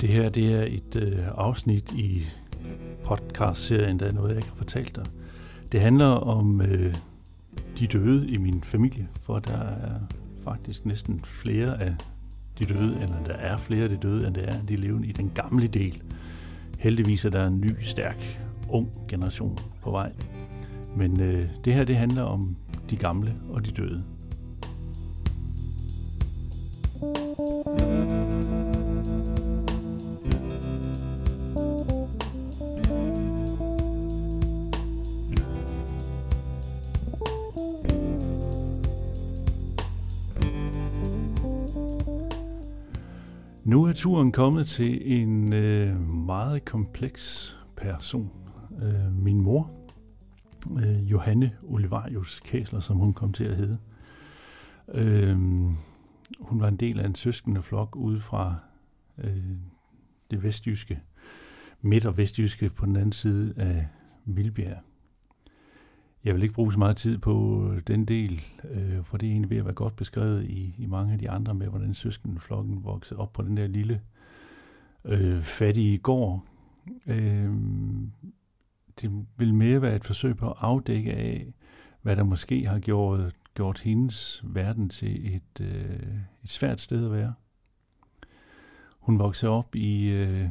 Det her det er et øh, afsnit i podcast-serien, der er noget, jeg ikke har fortalt dig. Det handler om øh, de døde i min familie, for der er faktisk næsten flere af de døde, eller der er flere af de døde, end der er de levende i den gamle del. Heldigvis er der en ny, stærk, ung generation på vej. Men øh, det her, det handler om de gamle og de døde. Nu er turen kommet til en øh, meget kompleks person. Øh, min mor, øh, Johanne Olivarius Kæsler, som hun kom til at hedde. Øh, hun var en del af en søskende flok ude fra øh, det vestjyske, midt- og vestjyske på den anden side af Vildbjerg. Jeg vil ikke bruge så meget tid på øh, den del, øh, for det er egentlig ved at være godt beskrevet i, i mange af de andre med, hvordan søskenflokken voksede op på den der lille øh, fattige gård. Øh, det vil mere være et forsøg på at afdække af, hvad der måske har gjort, gjort hendes verden til et, øh, et svært sted at være. Hun voksede op i, øh,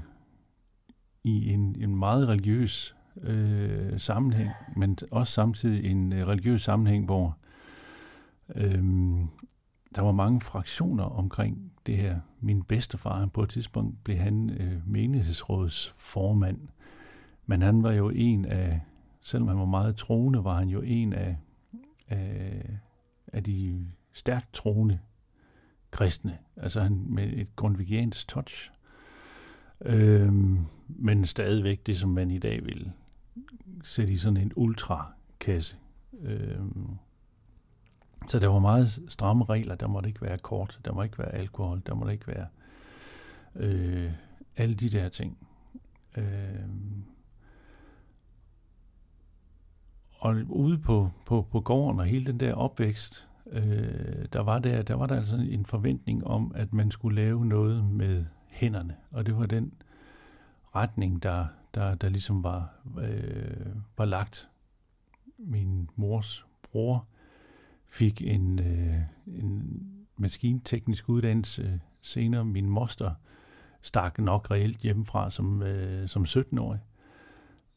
i en, en meget religiøs øh, sammenhæng, men også samtidig en øh, religiøs sammenhæng, hvor øh, der var mange fraktioner omkring det her. Min bedstefar, på et tidspunkt blev han øh, menighedsrådets formand, men han var jo en af, selvom han var meget troende, var han jo en af, af, af de stærkt troende kristne. Altså han med et grundvigiansk touch. Øhm, men stadigvæk det, som man i dag vil sætte i sådan en ultrakasse. Øh, så der var meget stramme regler. Der måtte ikke være kort, der må ikke være alkohol, der må ikke være øh, alle de der ting. Øh, og ude på, på, på gården og hele den der opvækst, øh, der, var der, der var der altså en forventning om, at man skulle lave noget med hænderne. Og det var den retning, der, der, der ligesom var, øh, var lagt. Min mors bror fik en, øh, en maskinteknisk uddannelse senere. Min moster stak nok reelt hjemmefra som, øh, som 17-årig.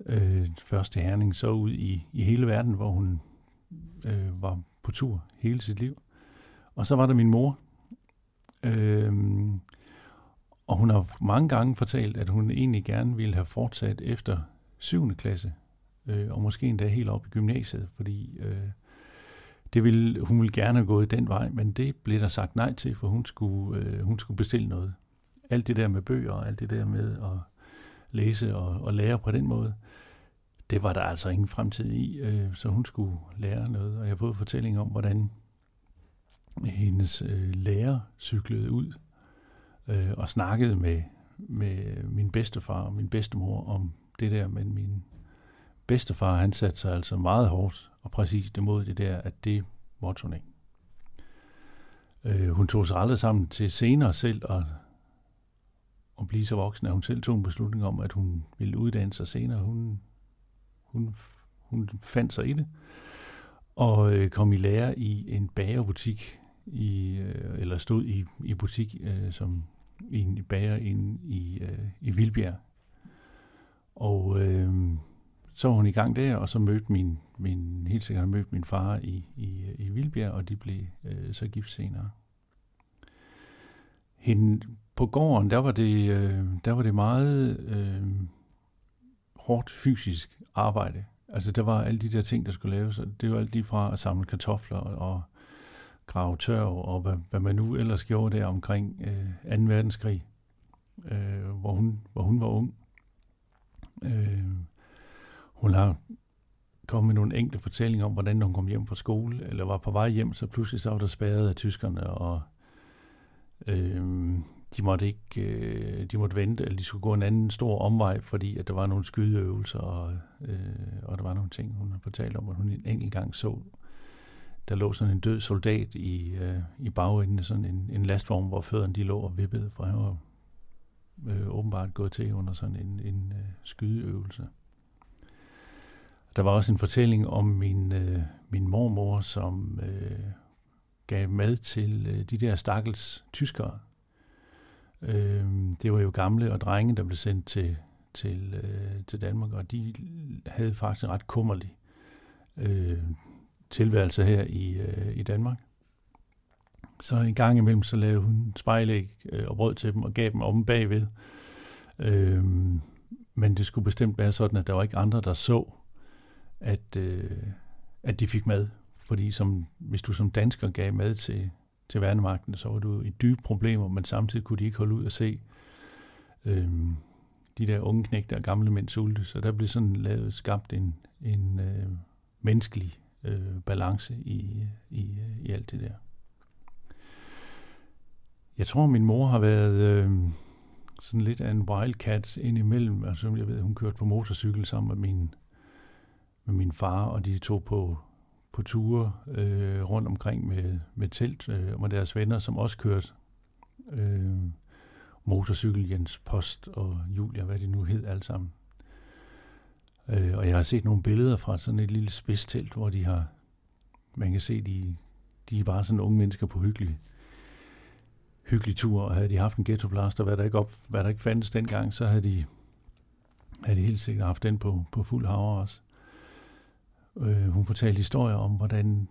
Øh, først til Herning, så ud i, i hele verden, hvor hun øh, var på tur hele sit liv. Og så var der min mor, øh, og hun har mange gange fortalt, at hun egentlig gerne ville have fortsat efter 7. klasse, øh, og måske endda helt op i gymnasiet, fordi øh, det ville, hun ville gerne have gået den vej, men det blev der sagt nej til, for hun skulle, øh, hun skulle bestille noget. Alt det der med bøger, og alt det der med at læse og, og lære på den måde, det var der altså ingen fremtid i, øh, så hun skulle lære noget. Og jeg har fået fortælling om, hvordan hendes øh, lærer cyklede ud øh, og snakkede med, med min bedstefar og min bedstemor om det der, men min bedstefar, han satte sig altså meget hårdt og præcis imod det der, at det måtte hun ikke. Øh, hun tog sig aldrig sammen til senere selv at, at blive så voksen, at hun selv tog en beslutning om, at hun ville uddanne sig senere. Hun, hun, hun fandt sig i det og øh, kom i lære i en bagerbutik, i, øh, eller stod i, i butik øh, som i en bager inde i, øh, i Vildbjerg. Og øh, så var hun i gang der, og så mødte min, min helt sikkert mødte min far i, i, øh, i Vildbjerg, og de blev øh, så gift senere. Hende, på gården, der var det, øh, der var det meget øh, hårdt fysisk arbejde. Altså, der var alle de der ting, der skulle laves, det var alt lige fra at samle kartofler og grave tørv, og hvad, hvad man nu ellers gjorde der omkring øh, 2. verdenskrig, øh, hvor, hun, hvor hun var ung. Øh, hun har kommet med nogle enkle fortællinger om, hvordan hun kom hjem fra skole, eller var på vej hjem, så pludselig så var der spærret af tyskerne, og øh, de måtte ikke, øh, de måtte vente, eller de skulle gå en anden stor omvej, fordi at der var nogle skydeøvelser, og, øh, og der var nogle ting, hun har fortalt om, at hun en enkelt gang så, der lå sådan en død soldat i, øh, i bagenden af sådan en, en lastvogn, hvor fødderne de lå og vippede, for han var øh, åbenbart gået til under sådan en, en øh, skydeøvelse. Der var også en fortælling om min, øh, min mormor, som øh, gav mad til øh, de der stakkels tyskere. Øh, det var jo gamle og drenge, der blev sendt til, til, øh, til Danmark, og de havde faktisk en ret kummerlig øh, tilværelse her i, øh, i Danmark. Så en gang imellem, så lavede hun spejlæg øh, og brød til dem og gav dem om bagved. Øh, men det skulle bestemt være sådan, at der var ikke andre, der så, at, øh, at de fik mad. Fordi som, hvis du som dansker gav mad til, til værnemagten, så var du i dybe problemer, men samtidig kunne de ikke holde ud og se øh, de der unge knægte og gamle mænd sulte. Så der blev sådan lavet, skabt en, en øh, menneskelig øh, balance i, i, i alt det der. Jeg tror, min mor har været øh, sådan lidt af en wildcat indimellem. Altså, jeg ved, hun kørte på motorcykel sammen med min, med min far, og de tog på, på ture øh, rundt omkring med, med telt øh, og med deres venner, som også kørte øh, motorcykel, Jens Post og Julia, hvad det nu hed alle sammen. Øh, og jeg har set nogle billeder fra sådan et lille spidstelt, hvor de har, man kan se, de, de er bare sådan unge mennesker på hyggelig, hyggelig tur, og havde de haft en ghetto blaster, hvad der ikke, op, hvad der ikke fandtes dengang, så havde de, havde de helt sikkert haft den på, på fuld havre også. Øh, hun fortalte historier om, hvordan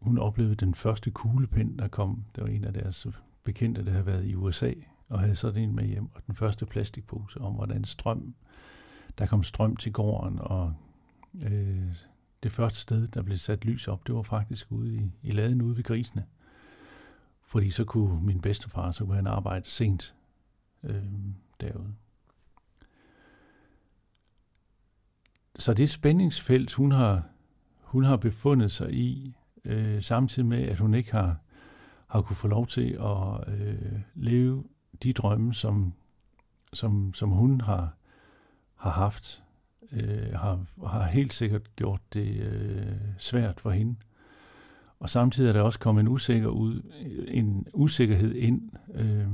hun oplevede den første kuglepind, der kom. Det var en af deres bekendte, der havde været i USA, og havde sådan en med hjem, og den første plastikpose om, hvordan strøm der kom strøm til gården, og øh, det første sted, der blev sat lys op, det var faktisk ude i, i laden ude ved grisene. Fordi så kunne min bedstefar, så kunne han arbejde sent øh, derude. Så det spændingsfelt, hun har, hun har befundet sig i, øh, samtidig med, at hun ikke har, har kunne få lov til at øh, leve de drømme, som, som, som hun har, har haft, øh, har, har helt sikkert gjort det øh, svært for hende. Og samtidig er der også kommet en, usikker ud, en usikkerhed ind, øh,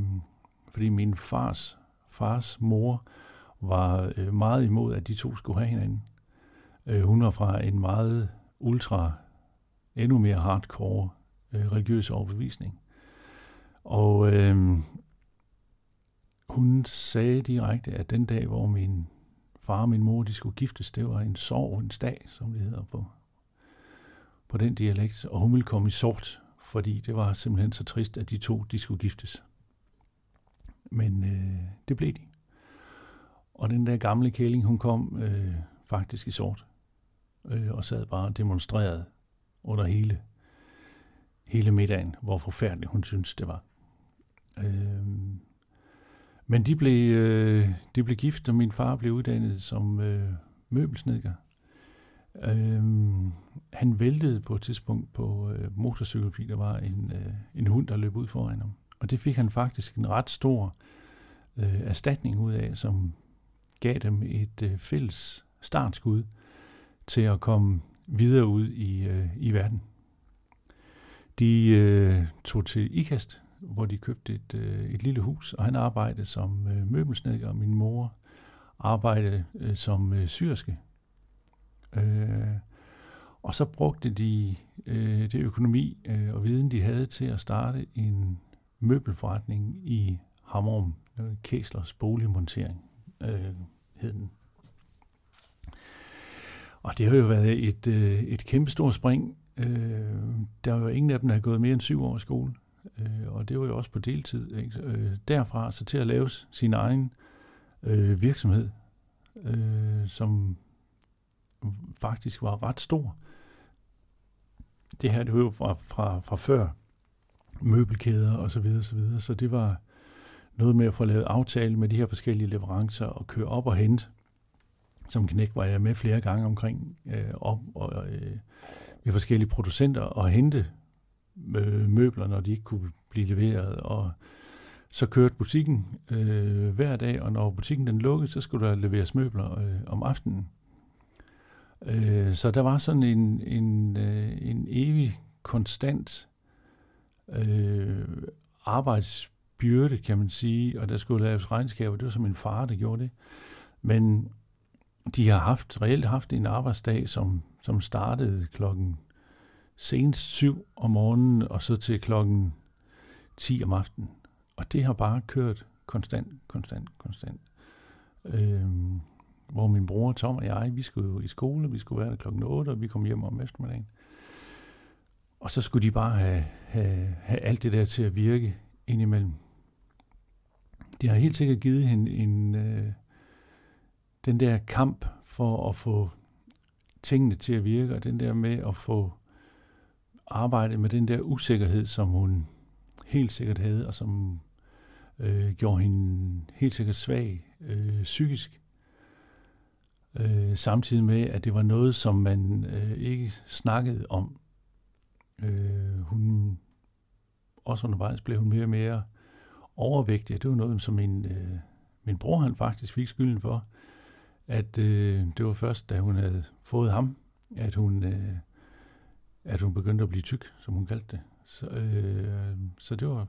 fordi min fars, fars mor var øh, meget imod, at de to skulle have hinanden. Øh, hun var fra en meget ultra, endnu mere hardcore øh, religiøs overbevisning. Og øh, hun sagde direkte, at den dag, hvor min far og min mor de skulle giftes, det var en sorgens dag, som det hedder på, på den dialekt, og hun ville komme i sort, fordi det var simpelthen så trist, at de to de skulle giftes. Men øh, det blev de. Og den der gamle kælling, hun kom øh, faktisk i sort, øh, og sad bare og demonstrerede under hele, hele middagen, hvor forfærdeligt hun syntes, det var. Øh, men de blev, øh, de blev gift, og min far blev uddannet som øh, møbelsnedker. Øh, han væltede på et tidspunkt på øh, motorcykel, fordi der var en, øh, en hund, der løb ud foran ham. Og det fik han faktisk en ret stor øh, erstatning ud af, som gav dem et øh, fælles startskud til at komme videre ud i, øh, i verden. De øh, tog til IKAST, hvor de købte et, øh, et lille hus, og han arbejdede som øh, møbelsnedker, og min mor arbejdede øh, som øh, syrske. Øh, og så brugte de øh, det økonomi øh, og viden, de havde til at starte en møbelforretning i Hammerum, Kæslers boligmontering øh, hed den. Og det har jo været et, øh, et kæmpe stort spring. Øh, der er jo ingen af dem, der har gået mere end syv år i skole øh, og det var jo også på deltid. Ikke? Øh, derfra så til at lave sin egen øh, virksomhed, øh, som faktisk var ret stor. Det her, det var jo fra, fra, fra før møbelkæder og så videre, så videre. Så det var noget med at få lavet aftale med de her forskellige leverancer og køre op og hente. Som knæk var jeg med flere gange omkring øh, op og, øh, med forskellige producenter og hente øh, møbler, når de ikke kunne blive leveret, og så kørte butikken øh, hver dag, og når butikken den lukkede, så skulle der leveres møbler øh, om aftenen. Øh, så der var sådan en, en, øh, en evig, konstant øh, arbejdsbyrde, kan man sige, og der skulle laves regnskaber. Det var som min far, der gjorde det. Men de har haft, reelt haft en arbejdsdag, som, som startede klokken senest syv om morgenen, og så til klokken 10 om aftenen. Og det har bare kørt konstant, konstant, konstant. Øhm, hvor min bror Tom og jeg, vi skulle jo i skole, vi skulle være der klokken 8, og vi kom hjem om eftermiddagen. Og så skulle de bare have, have, have alt det der til at virke indimellem. Det har helt sikkert givet hende en, øh, den der kamp for at få tingene til at virke, og den der med at få arbejdet med den der usikkerhed, som hun helt sikkert havde, og som øh, gjorde hende helt sikkert svag øh, psykisk. Øh, samtidig med, at det var noget, som man øh, ikke snakkede om. Øh, hun, også undervejs blev hun mere og mere overvægtig. Det var noget, som min, øh, min bror han faktisk fik skylden for. At øh, det var først, da hun havde fået ham, at hun, øh, at hun begyndte at blive tyk, som hun kaldte det. Så, øh, så det var,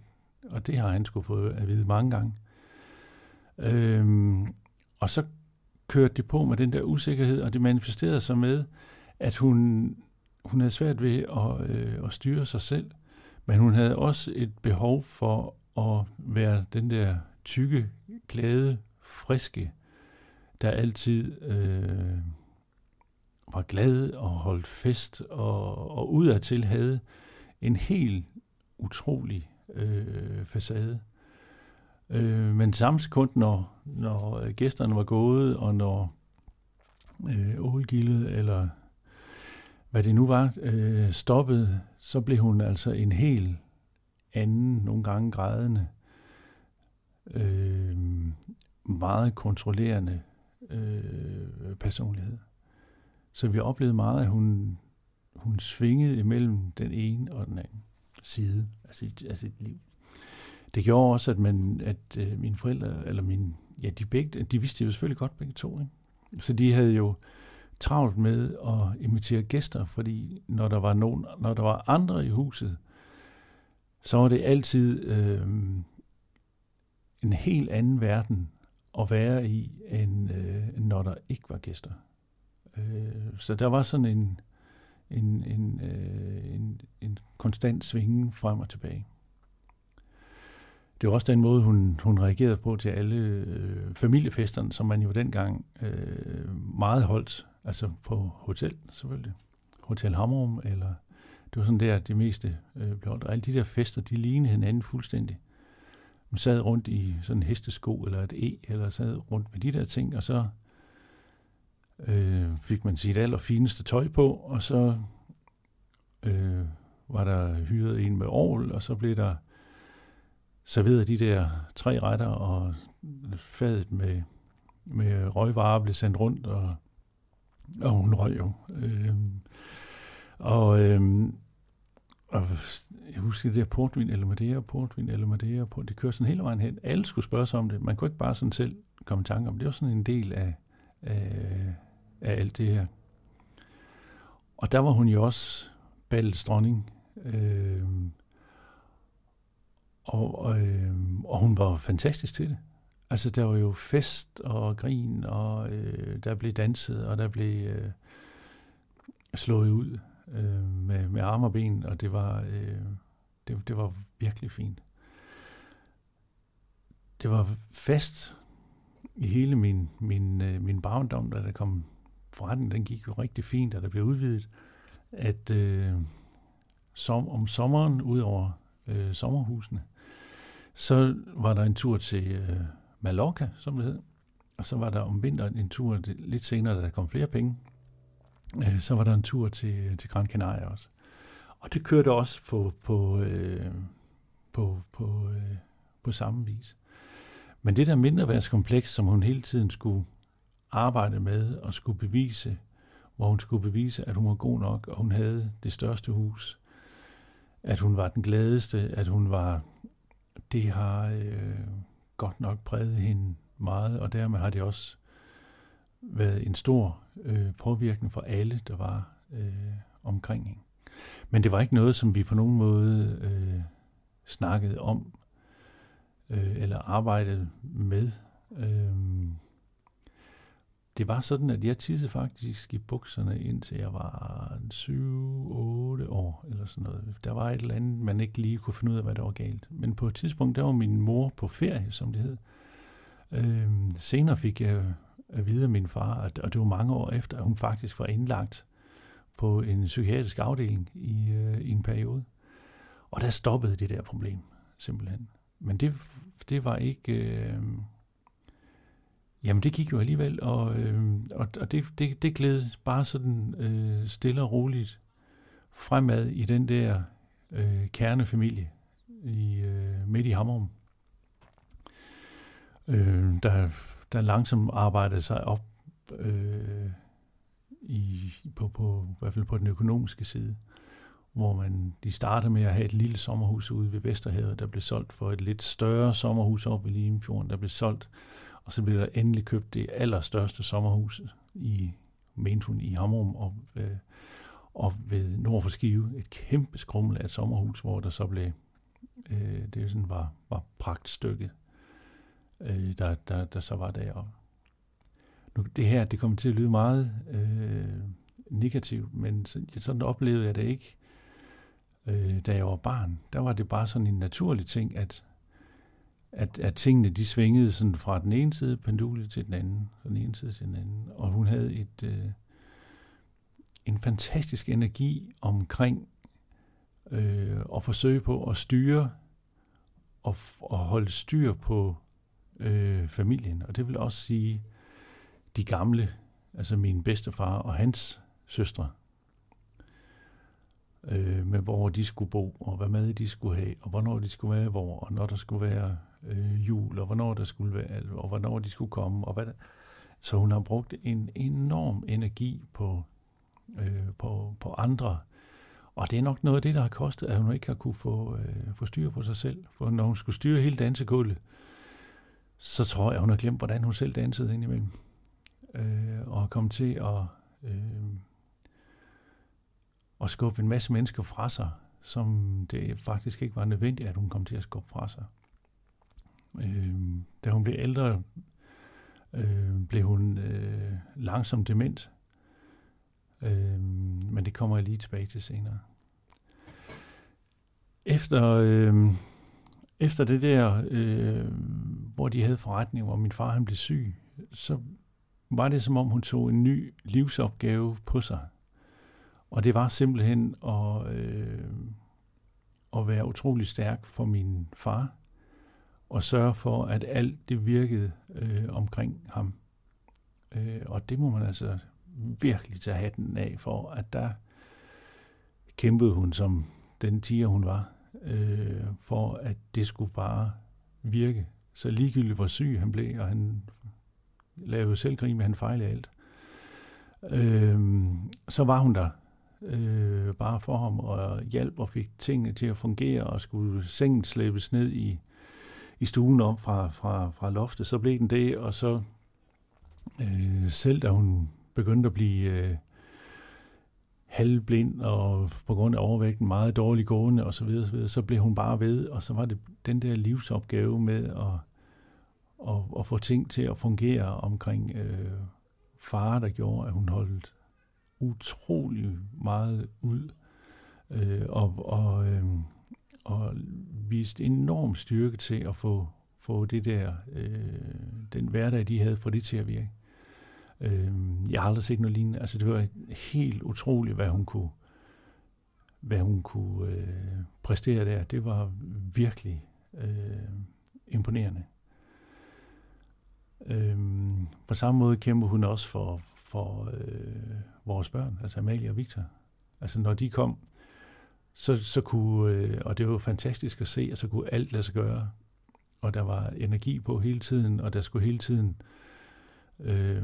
og det har han skulle fået at vide mange gange. Øh, og så kørte det på med den der usikkerhed, og det manifesterede sig med, at hun, hun havde svært ved at, øh, at styre sig selv, men hun havde også et behov for at være den der tykke, glade, friske, der altid øh, var glad og holdt fest, og, og udadtil havde en helt utrolig øh, facade. Øh, men samme sekund, når, når øh, gæsterne var gået, og når øh, ålgildet, eller hvad det nu var, øh, stoppede, så blev hun altså en helt anden, nogle gange grædende, øh, meget kontrollerende øh, personlighed. Så vi oplevede meget, at hun, hun svingede imellem den ene og den anden side af sit, af sit liv. Det gjorde også, at, man, at øh, mine forældre, eller min, ja, de, begge, de vidste jo selvfølgelig godt begge to. Ikke? Så de havde jo travlt med at invitere gæster, fordi når der var, nogen, når der var andre i huset, så var det altid øh, en helt anden verden at være i, end, øh, når der ikke var gæster. Øh, så der var sådan en, en, en, øh, en, en konstant svingen frem og tilbage. Det var også den måde, hun, hun reagerede på til alle øh, familiefesterne, som man jo dengang øh, meget holdt, altså på hotel selvfølgelig. Hotel Hammerum, eller det var sådan der, det meste øh, blev holdt. Og alle de der fester, de lignede hinanden fuldstændig. Man sad rundt i sådan en hestesko eller et E, eller sad rundt med de der ting, og så øh, fik man sit allerfineste tøj på, og så øh, var der hyret en med ovl, og så blev der serveret de der tre retter, og fadet med, med røgvarer blev sendt rundt, og, og hun røg jo. Øh, og, øh, og jeg husker det der portvin, eller Madeira, portvin, eller Madeira, portvin, det kørte sådan hele vejen hen. Alle skulle spørge sig om det. Man kunne ikke bare sådan selv komme i tanke om det. Det var sådan en del af, af, af alt det her. Og der var hun jo også ballets dronning. Øh, og, øh, og hun var fantastisk til det. Altså, der var jo fest og grin, og øh, der blev danset, og der blev øh, slået ud øh, med, med arme og ben, og det var, øh, det, det var virkelig fint. Det var fest i hele min, min, øh, min barndom, da der kom forretning den gik jo rigtig fint, da der blev udvidet, at øh, som, om sommeren, ud over øh, sommerhusene, så var der en tur til øh, Mallorca, som det hed, og så var der om vinteren en tur lidt senere, da der kom flere penge, øh, så var der en tur til, til Gran Canaria også. Og det kørte også på, på, øh, på, på, øh, på samme vis. Men det der mindreværdskompleks, som hun hele tiden skulle arbejde med at skulle bevise, hvor hun skulle bevise, at hun var god nok, og hun havde det største hus, at hun var den gladeste, at hun var det har øh, godt nok præget hende meget, og dermed har det også været en stor øh, påvirkning for alle, der var øh, omkring hende. Men det var ikke noget, som vi på nogen måde øh, snakkede om øh, eller arbejdede med. Øh, det var sådan, at jeg tissede faktisk i bukserne, indtil jeg var 7-8 år, eller sådan noget. Der var et eller andet, man ikke lige kunne finde ud af, hvad der var galt. Men på et tidspunkt, der var min mor på ferie, som det hed. Øh, senere fik jeg at vide af min far, at, og det var mange år efter, at hun faktisk var indlagt på en psykiatrisk afdeling i, øh, i en periode. Og der stoppede det der problem, simpelthen. Men det, det var ikke... Øh, jamen, det gik jo alligevel, og, øh, og, og det, det, det gled bare sådan øh, stille og roligt fremad i den der øh, kernefamilie i, øh, midt i Hammerum. Øh, der, der langsomt arbejdede sig op øh, i, på, på, i hvert fald på den økonomiske side, hvor man de startede med at have et lille sommerhus ude ved Vesterhavet, der blev solgt for et lidt større sommerhus op i Limfjorden, der blev solgt, og så blev der endelig købt det allerstørste sommerhus i Mentun i Hamrum og, øh, og ved nord for Skive, et kæmpe skrummel af et sommerhus, hvor der så blev, øh, det sådan var, var pragtstykket, øh, der, der, der så var deroppe. Nu, det her, det kommer til at lyde meget øh, negativt, men sådan oplevede jeg det ikke, øh, da jeg var barn. Der var det bare sådan en naturlig ting, at, at, at tingene de svingede sådan fra den ene side pendulet til den anden, fra den ene side til den anden. Og hun havde et, øh, en fantastisk energi omkring øh, at forsøge på at styre og, og holde styr på øh, familien. Og det vil også sige de gamle, altså min bedstefar og hans søstre, øh, med hvor de skulle bo, og hvad mad de skulle have, og hvornår de skulle være hvor, og når der skulle være øh, jul, og hvornår der skulle være, og hvornår de skulle komme, og hvad der. Så hun har brugt en enorm energi på, øh, på, på andre, og det er nok noget af det, der har kostet, at hun ikke har kunne få, øh, få styr på sig selv. For når hun skulle styre hele dansegulvet, så tror jeg, hun har glemt, hvordan hun selv dansede indimellem øh, og kom til at, øh, at skubbe en masse mennesker fra sig, som det faktisk ikke var nødvendigt, at hun kom til at skubbe fra sig. Øh, da hun blev ældre, øh, blev hun øh, langsomt dement, øh, men det kommer jeg lige tilbage til senere. Efter, øh, efter det der, øh, hvor de havde forretning, hvor min far han blev syg, så var det som om hun tog en ny livsopgave på sig. Og det var simpelthen at, øh, at være utrolig stærk for min far, og sørge for, at alt det virkede øh, omkring ham. Øh, og det må man altså virkelig tage hatten af for, at der kæmpede hun som den tiger hun var, øh, for at det skulle bare virke. Så ligegyldigt hvor syg han blev, og han lavede selvgrin med, han fejlede alt. Øh, så var hun der øh, bare for ham og hjalp og fik tingene til at fungere og skulle sengen slæbes ned i, i stuen op fra, fra, fra loftet. Så blev den det, og så øh, selv da hun begyndte at blive øh, halvblind og på grund af overvægten meget dårlig gående osv., så, videre, så, videre, så blev hun bare ved, og så var det den der livsopgave med at at, at få ting til at fungere omkring øh, far, der gjorde, at hun holdt utrolig meget ud øh, og, og, øh, og viste enorm styrke til at få, få det der, øh, den hverdag, de havde, for det til at virke. Øh, jeg har aldrig set noget lignende. Altså, det var helt utroligt, hvad hun kunne, hvad hun kunne øh, præstere der. Det var virkelig øh, imponerende. Øh, på samme måde kæmper hun også for, for øh, vores børn, altså Amalie og Victor. Altså når de kom, så, så kunne, øh, og det var fantastisk at se, at så kunne alt lade sig gøre. Og der var energi på hele tiden, og der skulle hele tiden øh,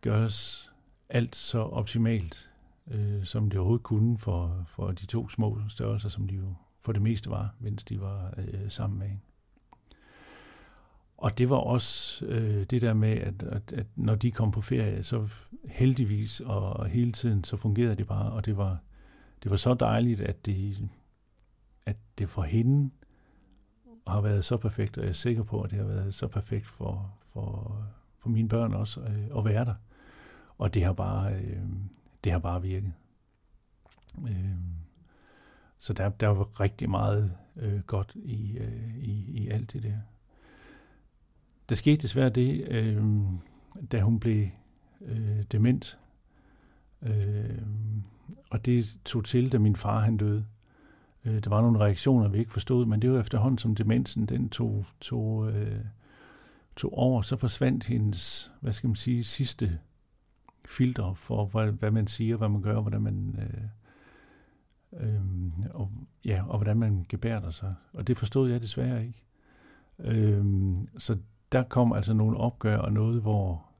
gøres alt så optimalt, øh, som det overhovedet kunne for, for de to små størrelser, som de jo for det meste var, mens de var øh, sammen med en. og det var også øh, det der med, at, at, at når de kom på ferie, så heldigvis og hele tiden, så fungerede det bare, og det var, det var så dejligt, at det, at det for hende har været så perfekt, og jeg er sikker på, at det har været så perfekt for, for, for mine børn også øh, at være der. Og det har bare, øh, det har bare virket. Øh, så der, der var rigtig meget øh, godt i, øh, i, i alt det der. Der skete desværre det, øh, da hun blev øh, dement. Øh, og det tog til, da min far han døde. Øh, der var nogle reaktioner, vi ikke forstod, men det var efterhånden, som demensen den tog, tog, øh, tog over, så forsvandt hendes, hvad skal man sige, sidste filter for, hvad, hvad man siger, hvad man gør, hvordan man... Øh, øh, og, ja, og hvordan man gebærder sig. Og det forstod jeg desværre ikke. Øhm, så der kom altså nogle opgør og noget, hvor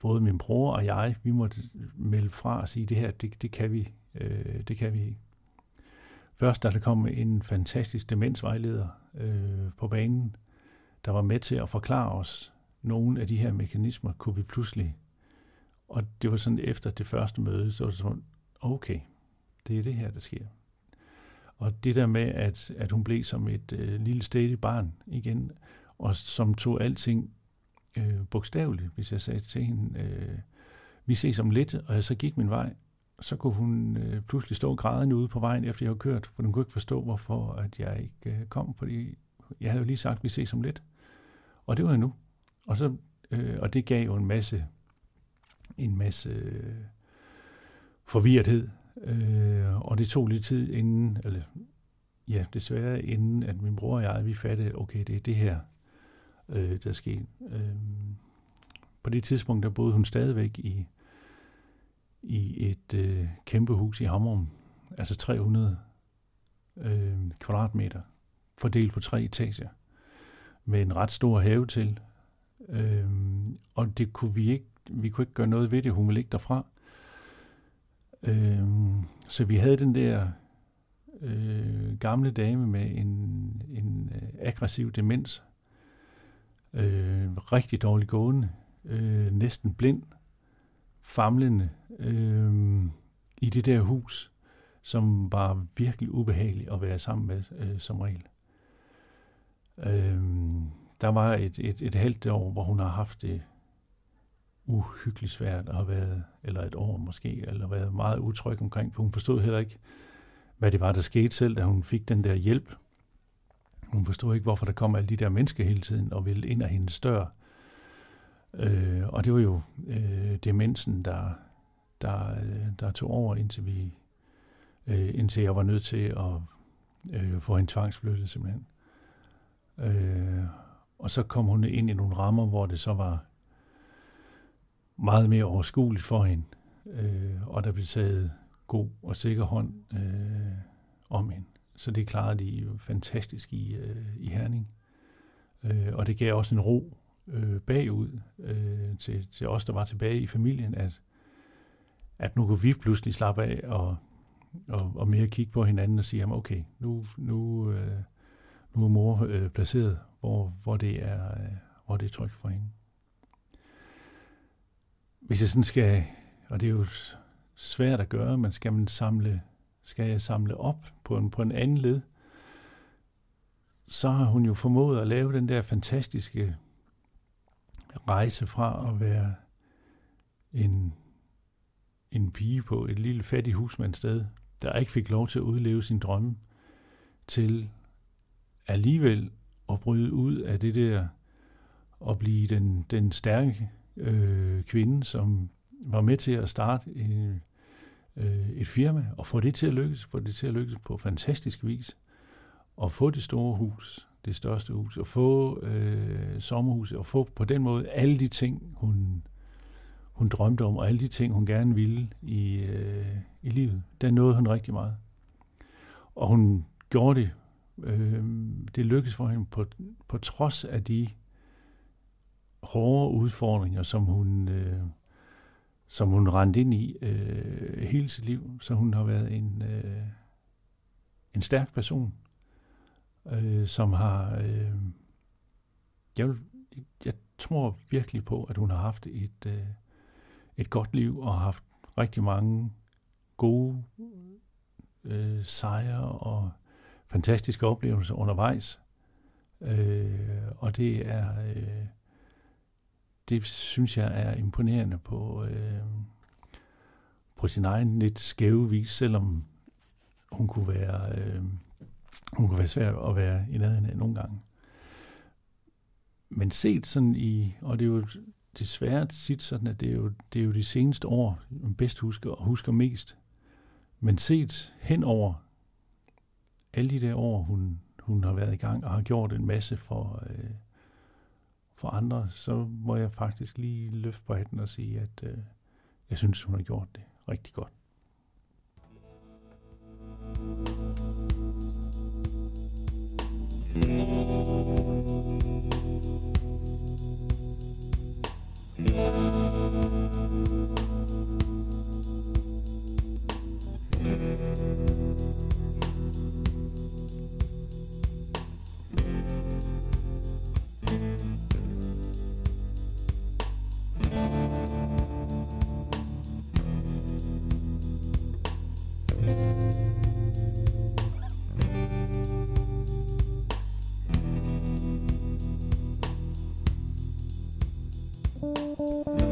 både min bror og jeg, vi måtte melde fra og sige, det her, det, det kan vi, øh, det kan vi ikke. Først da der kom en fantastisk demensvejleder øh, på banen, der var med til at forklare os nogle af de her mekanismer, kunne vi pludselig. Og det var sådan efter det første møde, så var det sådan, okay, det er det her, der sker. Og det der med, at, at hun blev som et øh, lille stedigt barn igen, og som tog alting øh, bogstaveligt, hvis jeg sagde til hende, øh, vi ses om lidt, og jeg så gik min vej, så kunne hun øh, pludselig stå grædende ude på vejen, efter jeg havde kørt, for hun kunne ikke forstå, hvorfor at jeg ikke øh, kom, fordi jeg havde jo lige sagt, vi ses om lidt. Og det var jeg nu. Og, så, øh, og det gav jo en masse, en masse øh, forvirrethed, øh, og det tog lidt tid inden, eller ja, desværre inden, at min bror og jeg, vi fattede, okay, det er det her, øh, der skete. Øh, på det tidspunkt, der boede hun stadigvæk i i et øh, kæmpe hus i Hammerum, altså 300 øh, kvadratmeter, fordelt på tre etager, med en ret stor have til. Øh, og det kunne vi ikke, vi kunne ikke gøre noget ved det, hun ville ikke derfra. Øh, så vi havde den der øh, gamle dame med en, en øh, aggressiv demens, øh, rigtig dårlig gående, øh, næsten blind, famlende øh, i det der hus, som var virkelig ubehageligt at være sammen med øh, som regel. Øh, der var et, et, et halvt år, hvor hun har haft det uhyggeligt svært at have været, eller et år måske, eller været meget utryg omkring, for hun forstod heller ikke, hvad det var, der skete selv, da hun fik den der hjælp. Hun forstod ikke, hvorfor der kom alle de der mennesker hele tiden og ville ind af hendes dør. Øh, og det var jo øh, demensen, der, der, øh, der tog over, indtil, vi, øh, indtil jeg var nødt til at øh, få hende tvangsflyttet simpelthen. Øh, og så kom hun ind i nogle rammer, hvor det så var meget mere overskueligt for hende, øh, og der blev taget god og sikker hånd øh, om hende. Så det klarede de jo fantastisk i, øh, i Herning. Øh, og det gav også en ro øh, bagud øh, til, til os, der var tilbage i familien, at, at nu kunne vi pludselig slappe af og, og, og mere kigge på hinanden og sige, jamen okay, nu, nu, øh, nu er mor øh, placeret, hvor, hvor, det er, øh, hvor det er trygt for hende. Hvis jeg sådan skal, og det er jo svært at gøre, men skal man samle, skal jeg samle op på en, på en anden led, så har hun jo formået at lave den der fantastiske rejse fra at være en, en pige på et lille fattigt husmandssted, der ikke fik lov til at udleve sin drømme, til alligevel at bryde ud af det der og blive den, den stærke øh, kvinde, som var med til at starte en, øh, et firma og få det til at lykkes, få det til at lykkes på fantastisk vis, og få det store hus, det største hus, og få øh, sommerhuset, og få på den måde alle de ting, hun, hun drømte om, og alle de ting, hun gerne ville i, øh, i livet. Der nåede hun rigtig meget. Og hun gjorde det. Øh, det lykkedes for hende på, på trods af de hårde udfordringer, som hun, øh, som hun rendte ind i øh, hele sit liv. Så hun har været en, øh, en stærk person øh, som har, øh, jeg vil jeg tror virkelig på, at hun har haft et, øh, et godt liv og haft rigtig mange gode øh, sejre og fantastiske oplevelser undervejs. Øh, og det er, øh, det synes jeg er imponerende på, øh, på sin egen lidt skæve vis, selvom hun kunne være, øh, hun kunne være svær at være i nærheden af nogle gange. Men set sådan i, og det er jo desværre tit sådan, at det er jo, det er jo de seneste år, man bedst husker og husker mest. Men set hen over alle de der år, hun, hun har været i gang og har gjort en masse for, øh, for andre, så må jeg faktisk lige løfte på hatten og sige, at øh, jeg synes, hun har gjort det rigtig godt. Mm-hmm. you